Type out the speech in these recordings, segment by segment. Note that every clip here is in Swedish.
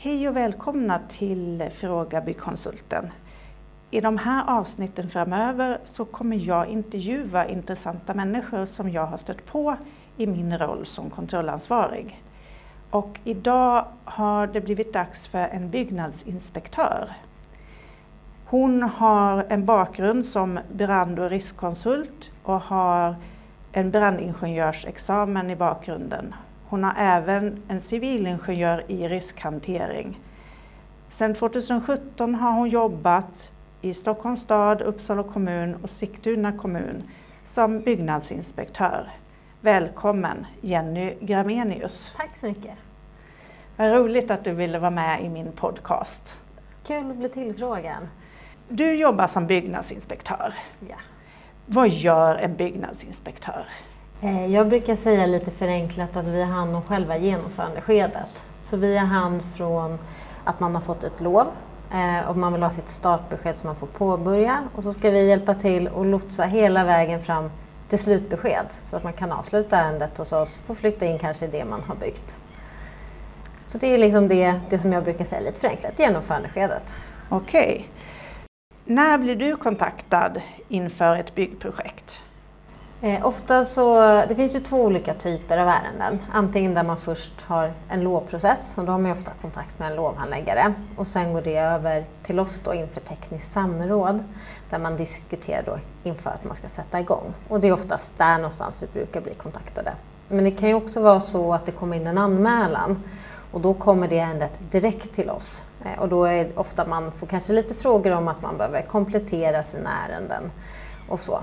Hej och välkomna till Fråga Byggkonsulten. I de här avsnitten framöver så kommer jag intervjua intressanta människor som jag har stött på i min roll som kontrollansvarig. Och idag har det blivit dags för en byggnadsinspektör. Hon har en bakgrund som brand och riskkonsult och har en brandingenjörsexamen i bakgrunden. Hon har även en civilingenjör i riskhantering. Sedan 2017 har hon jobbat i Stockholms stad, Uppsala kommun och Sigtuna kommun som byggnadsinspektör. Välkommen Jenny Gramenius. Tack så mycket. Vad roligt att du ville vara med i min podcast. Kul att bli tillfrågad. Du jobbar som byggnadsinspektör. Ja. Vad gör en byggnadsinspektör? Eh, jag brukar säga lite förenklat att vi har hand om själva genomförandeskedet. Så vi har hand från att man har fått ett lov eh, och man vill ha sitt startbesked som man får påbörja och så ska vi hjälpa till och lotsa hela vägen fram till slutbesked så att man kan avsluta ärendet hos oss och flytta in kanske det man har byggt. Så det är liksom det, det som jag brukar säga lite förenklat, genomförandeskedet. Okej. När blir du kontaktad inför ett byggprojekt? Eh, ofta så, det finns ju två olika typer av ärenden. Antingen där man först har en lovprocess och då har man ofta kontakt med en lovhandläggare. Och sen går det över till oss då inför tekniskt samråd där man diskuterar då inför att man ska sätta igång. Och det är oftast där någonstans vi brukar bli kontaktade. Men det kan ju också vara så att det kommer in en anmälan och då kommer det ärendet direkt till oss. Eh, och då är det ofta man får kanske lite frågor om att man behöver komplettera sina ärenden och så.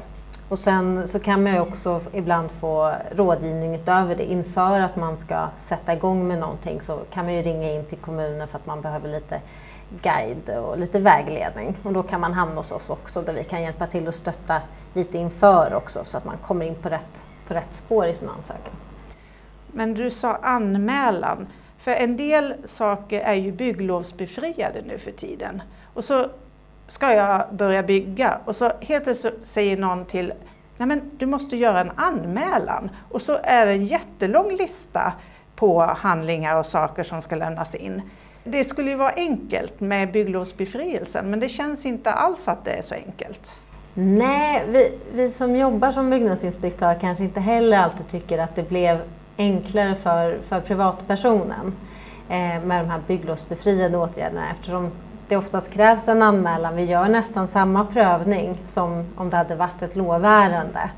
Och sen så kan man ju också ibland få rådgivning utöver det. Inför att man ska sätta igång med någonting så kan man ju ringa in till kommunen för att man behöver lite guide och lite vägledning. Och då kan man hamna hos oss också där vi kan hjälpa till och stötta lite inför också så att man kommer in på rätt, på rätt spår i sin ansökan. Men du sa anmälan. För en del saker är ju bygglovsbefriade nu för tiden. Och så ska jag börja bygga och så helt plötsligt säger någon till Nej men du måste göra en anmälan och så är det en jättelång lista på handlingar och saker som ska lämnas in. Det skulle ju vara enkelt med bygglovsbefrielsen men det känns inte alls att det är så enkelt. Nej, vi, vi som jobbar som byggnadsinspektör kanske inte heller alltid tycker att det blev enklare för, för privatpersonen eh, med de här bygglovsbefriade åtgärderna eftersom det oftast krävs en anmälan. Vi gör nästan samma prövning som om det hade varit ett lovärende.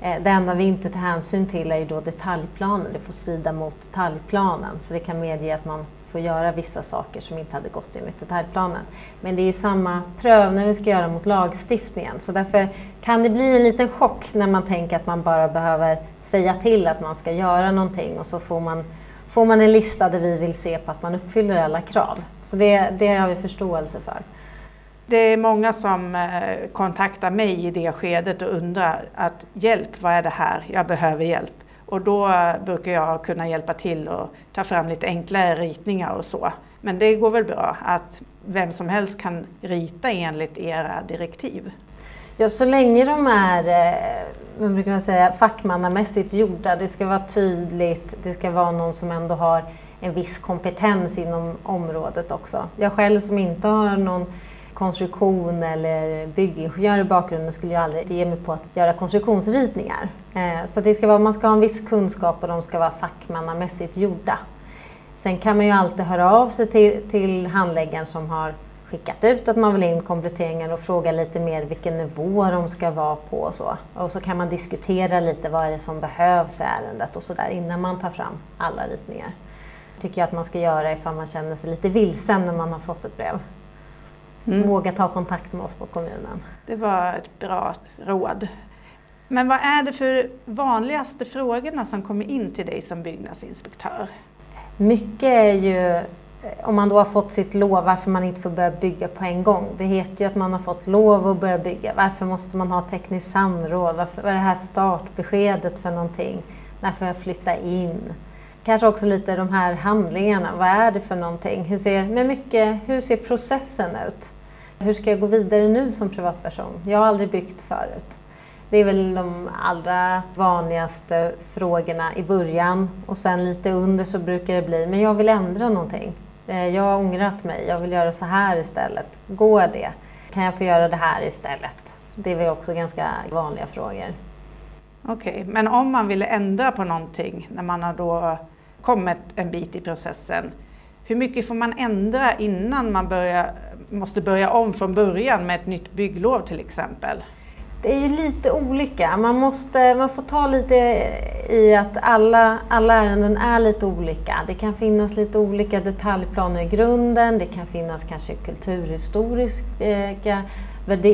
Eh, det enda vi inte tar hänsyn till är ju då detaljplanen. Det får strida mot detaljplanen så det kan medge att man får göra vissa saker som inte hade gått enligt detaljplanen. Men det är ju samma prövning vi ska göra mot lagstiftningen så därför kan det bli en liten chock när man tänker att man bara behöver säga till att man ska göra någonting och så får man får man en lista där vi vill se på att man uppfyller alla krav. Så det, det har vi förståelse för. Det är många som eh, kontaktar mig i det skedet och undrar att hjälp, vad är det här? Jag behöver hjälp. Och då brukar jag kunna hjälpa till och ta fram lite enklare ritningar och så. Men det går väl bra att vem som helst kan rita enligt era direktiv? Ja, så länge de är eh, vad brukar man säga, fackmannamässigt gjorda, det ska vara tydligt, det ska vara någon som ändå har en viss kompetens inom området också. Jag själv som inte har någon konstruktion eller byggingenjör i bakgrunden skulle jag aldrig ge mig på att göra konstruktionsritningar. Eh, så det ska vara, man ska ha en viss kunskap och de ska vara fackmannamässigt gjorda. Sen kan man ju alltid höra av sig till, till handläggaren som har skickat ut att man vill in kompletteringar och fråga lite mer vilken nivå de ska vara på och så. Och så kan man diskutera lite vad är det som behövs i ärendet och så där innan man tar fram alla ritningar. tycker jag att man ska göra ifall man känner sig lite vilsen när man har fått ett brev. Mm. Våga ta kontakt med oss på kommunen. Det var ett bra råd. Men vad är det för vanligaste frågorna som kommer in till dig som byggnadsinspektör? Mycket är ju Eh, om man då har fått sitt lov, varför man inte får börja bygga på en gång. Det heter ju att man har fått lov att börja bygga. Varför måste man ha tekniskt samråd? Varför, vad är det här startbeskedet för någonting? När får jag flytta in? Kanske också lite de här handlingarna. Vad är det för någonting? Hur ser, med mycket, hur ser processen ut? Hur ska jag gå vidare nu som privatperson? Jag har aldrig byggt förut. Det är väl de allra vanligaste frågorna i början och sen lite under så brukar det bli, men jag vill ändra någonting. Eh, jag har ångrat mig, jag vill göra så här istället. Går det? Kan jag få göra det här istället? Det är väl också ganska vanliga frågor. Okej, okay, men om man vill ändra på någonting när man har då kommit en bit i processen, hur mycket får man ändra innan man börjar, måste börja om från början med ett nytt bygglov till exempel? Det är ju lite olika. Man, måste, man får ta lite i att alla, alla ärenden är lite olika. Det kan finnas lite olika detaljplaner i grunden. Det kan finnas kanske kulturhistoriska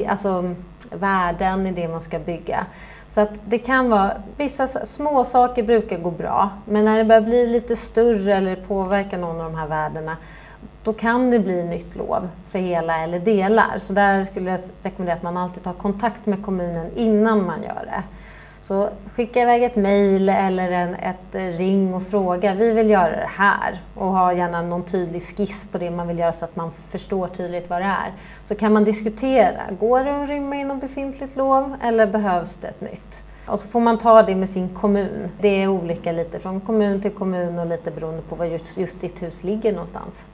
alltså, värden i det man ska bygga. Så att det kan vara, vissa små saker brukar gå bra, men när det börjar bli lite större eller påverka någon av de här värdena, då kan det bli nytt lov för hela eller delar. Så där skulle jag rekommendera att man alltid tar kontakt med kommunen innan man gör det. Så skicka iväg ett mejl eller en, ett eh, ring och fråga. Vi vill göra det här och ha gärna någon tydlig skiss på det man vill göra så att man förstår tydligt vad det är. Så kan man diskutera. Går det att rymma inom befintligt lov eller behövs det ett nytt? Och så får man ta det med sin kommun. Det är olika lite från kommun till kommun och lite beroende på var just, just ditt hus ligger någonstans.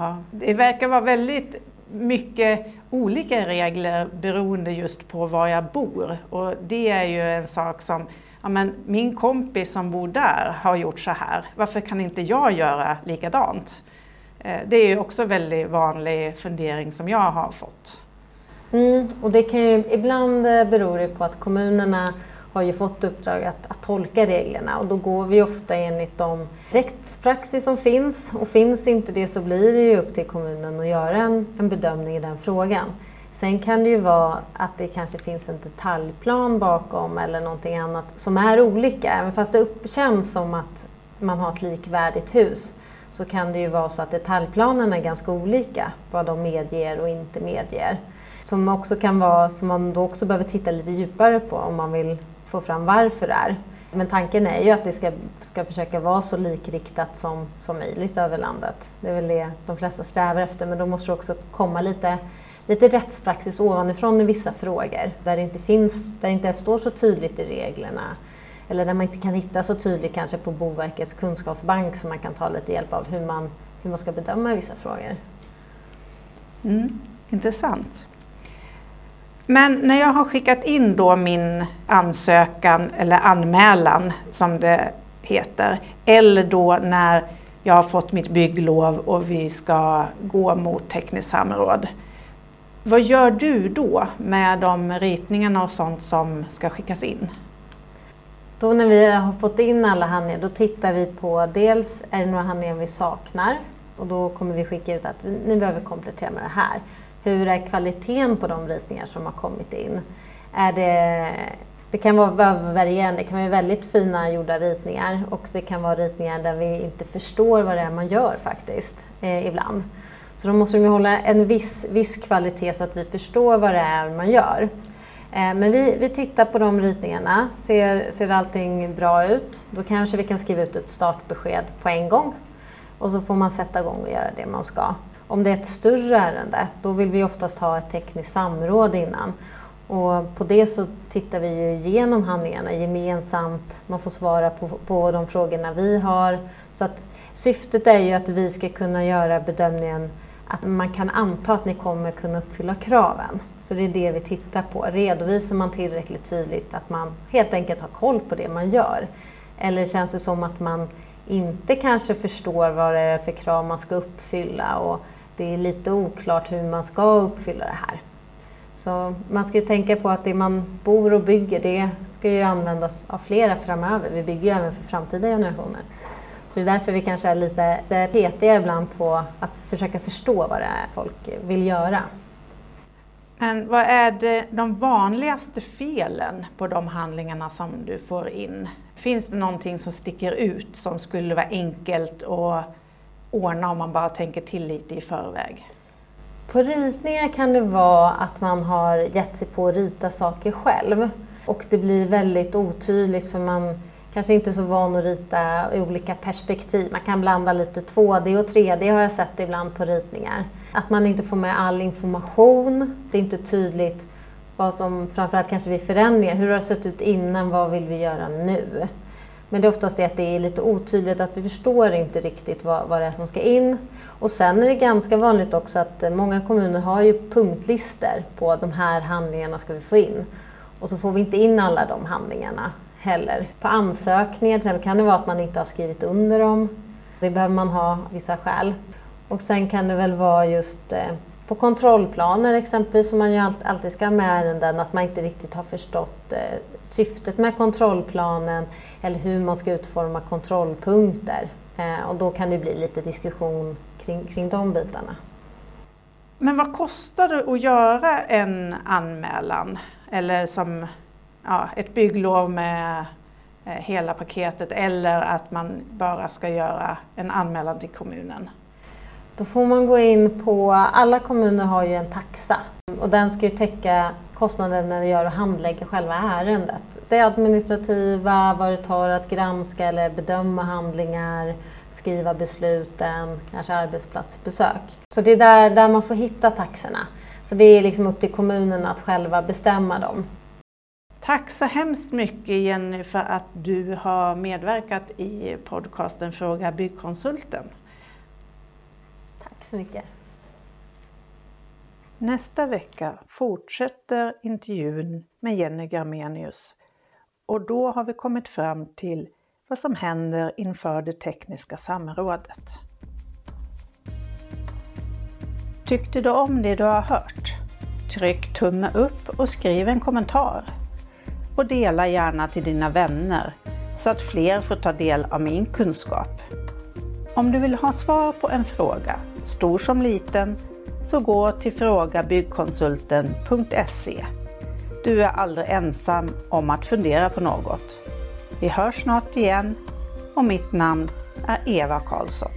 Ja, det verkar vara väldigt mycket olika regler beroende just på var jag bor. Och det är ju en sak som, ja men min kompis som bor där har gjort så här, varför kan inte jag göra likadant? Eh, det är ju också en väldigt vanlig fundering som jag har fått. Mm, och det kan ju, ibland eh, beror det på att kommunerna har ju fått uppdrag att, att tolka reglerna och då går vi ofta enligt de rättspraxis som finns och finns inte det så blir det ju upp till kommunen att göra en, en bedömning i den frågan. Sen kan det ju vara att det kanske finns en detaljplan bakom eller någonting annat som är olika. Även fast det känns som att man har ett likvärdigt hus så kan det ju vara så att detaljplanerna är ganska olika, vad de medger och inte medger. Som också kan vara, som man då också behöver titta lite djupare på om man vill få fram varför det är. Men tanken är ju att det ska, ska försöka vara så likriktat som, som möjligt över landet. Det är väl det de flesta strävar efter men då måste det också komma lite, lite rättspraxis ovanifrån i vissa frågor där det inte, finns, där det inte står så tydligt i reglerna eller där man inte kan hitta så tydligt kanske på Boverkets kunskapsbank som man kan ta lite hjälp av hur man, hur man ska bedöma vissa frågor. Mm, intressant. Men när jag har skickat in då min ansökan eller anmälan som det heter, eller då när jag har fått mitt bygglov och vi ska gå mot tekniskt samråd. Vad gör du då med de ritningarna och sånt som ska skickas in? Då när vi har fått in alla handlingar då tittar vi på dels är det några handlingar vi saknar och då kommer vi skicka ut att ni behöver komplettera med det här. Hur är kvaliteten på de ritningar som har kommit in? Är det, det kan vara varierande, det kan vara väldigt fina gjorda ritningar och det kan vara ritningar där vi inte förstår vad det är man gör faktiskt, eh, ibland. Så då måste de hålla en viss, viss kvalitet så att vi förstår vad det är man gör. Eh, men vi, vi tittar på de ritningarna, ser, ser allting bra ut, då kanske vi kan skriva ut ett startbesked på en gång. Och så får man sätta igång och göra det man ska. Om det är ett större ärende, då vill vi oftast ha ett tekniskt samråd innan. Och på det så tittar vi ju igenom handlingarna gemensamt. Man får svara på, på de frågorna vi har. Så att syftet är ju att vi ska kunna göra bedömningen att man kan anta att ni kommer kunna uppfylla kraven. Så det är det vi tittar på. Redovisar man tillräckligt tydligt att man helt enkelt har koll på det man gör? Eller känns det som att man inte kanske förstår vad det är för krav man ska uppfylla och det är lite oklart hur man ska uppfylla det här. Så man ska ju tänka på att det man bor och bygger det ska ju användas av flera framöver. Vi bygger ju även för framtida generationer. Så det är därför vi kanske är lite petiga ibland på att försöka förstå vad det är folk vill göra. Men vad är det, de vanligaste felen på de handlingarna som du får in? Finns det någonting som sticker ut som skulle vara enkelt att ordna om man bara tänker till lite i förväg? På ritningar kan det vara att man har gett sig på att rita saker själv och det blir väldigt otydligt för man kanske inte är så van att rita i olika perspektiv. Man kan blanda lite 2D och 3D har jag sett ibland på ritningar. Att man inte får med all information, det är inte tydligt vad som framförallt kanske vid förändringar, hur har det sett ut innan, vad vill vi göra nu? Men det är oftast det att det är lite otydligt, att vi förstår inte riktigt vad, vad det är som ska in. Och sen är det ganska vanligt också att eh, många kommuner har ju punktlister på de här handlingarna ska vi få in. Och så får vi inte in alla de handlingarna heller. På ansökningar till exempel kan det vara att man inte har skrivit under dem. Det behöver man ha vissa skäl. Och sen kan det väl vara just eh, på kontrollplaner exempelvis, som man ju alltid ska ha med ärenden, att man inte riktigt har förstått eh, syftet med kontrollplanen eller hur man ska utforma kontrollpunkter. Eh, och då kan det bli lite diskussion kring, kring de bitarna. Men vad kostar det att göra en anmälan? Eller som ja, ett bygglov med eh, hela paketet eller att man bara ska göra en anmälan till kommunen? Då får man gå in på, alla kommuner har ju en taxa och den ska ju täcka kostnader när det gör att handlägga själva ärendet. Det administrativa, vad det tar att granska eller bedöma handlingar, skriva besluten, kanske arbetsplatsbesök. Så det är där, där man får hitta taxorna. Så det är liksom upp till kommunerna att själva bestämma dem. Tack så hemskt mycket Jenny för att du har medverkat i podcasten Fråga Byggkonsulten. Tack så mycket. Nästa vecka fortsätter intervjun med Jenny Garmenius och då har vi kommit fram till vad som händer inför det tekniska samrådet. Tyckte du om det du har hört? Tryck tumme upp och skriv en kommentar. Och dela gärna till dina vänner så att fler får ta del av min kunskap. Om du vill ha svar på en fråga, stor som liten, så gå till frågabyggkonsulten.se. Du är aldrig ensam om att fundera på något. Vi hörs snart igen och mitt namn är Eva Karlsson.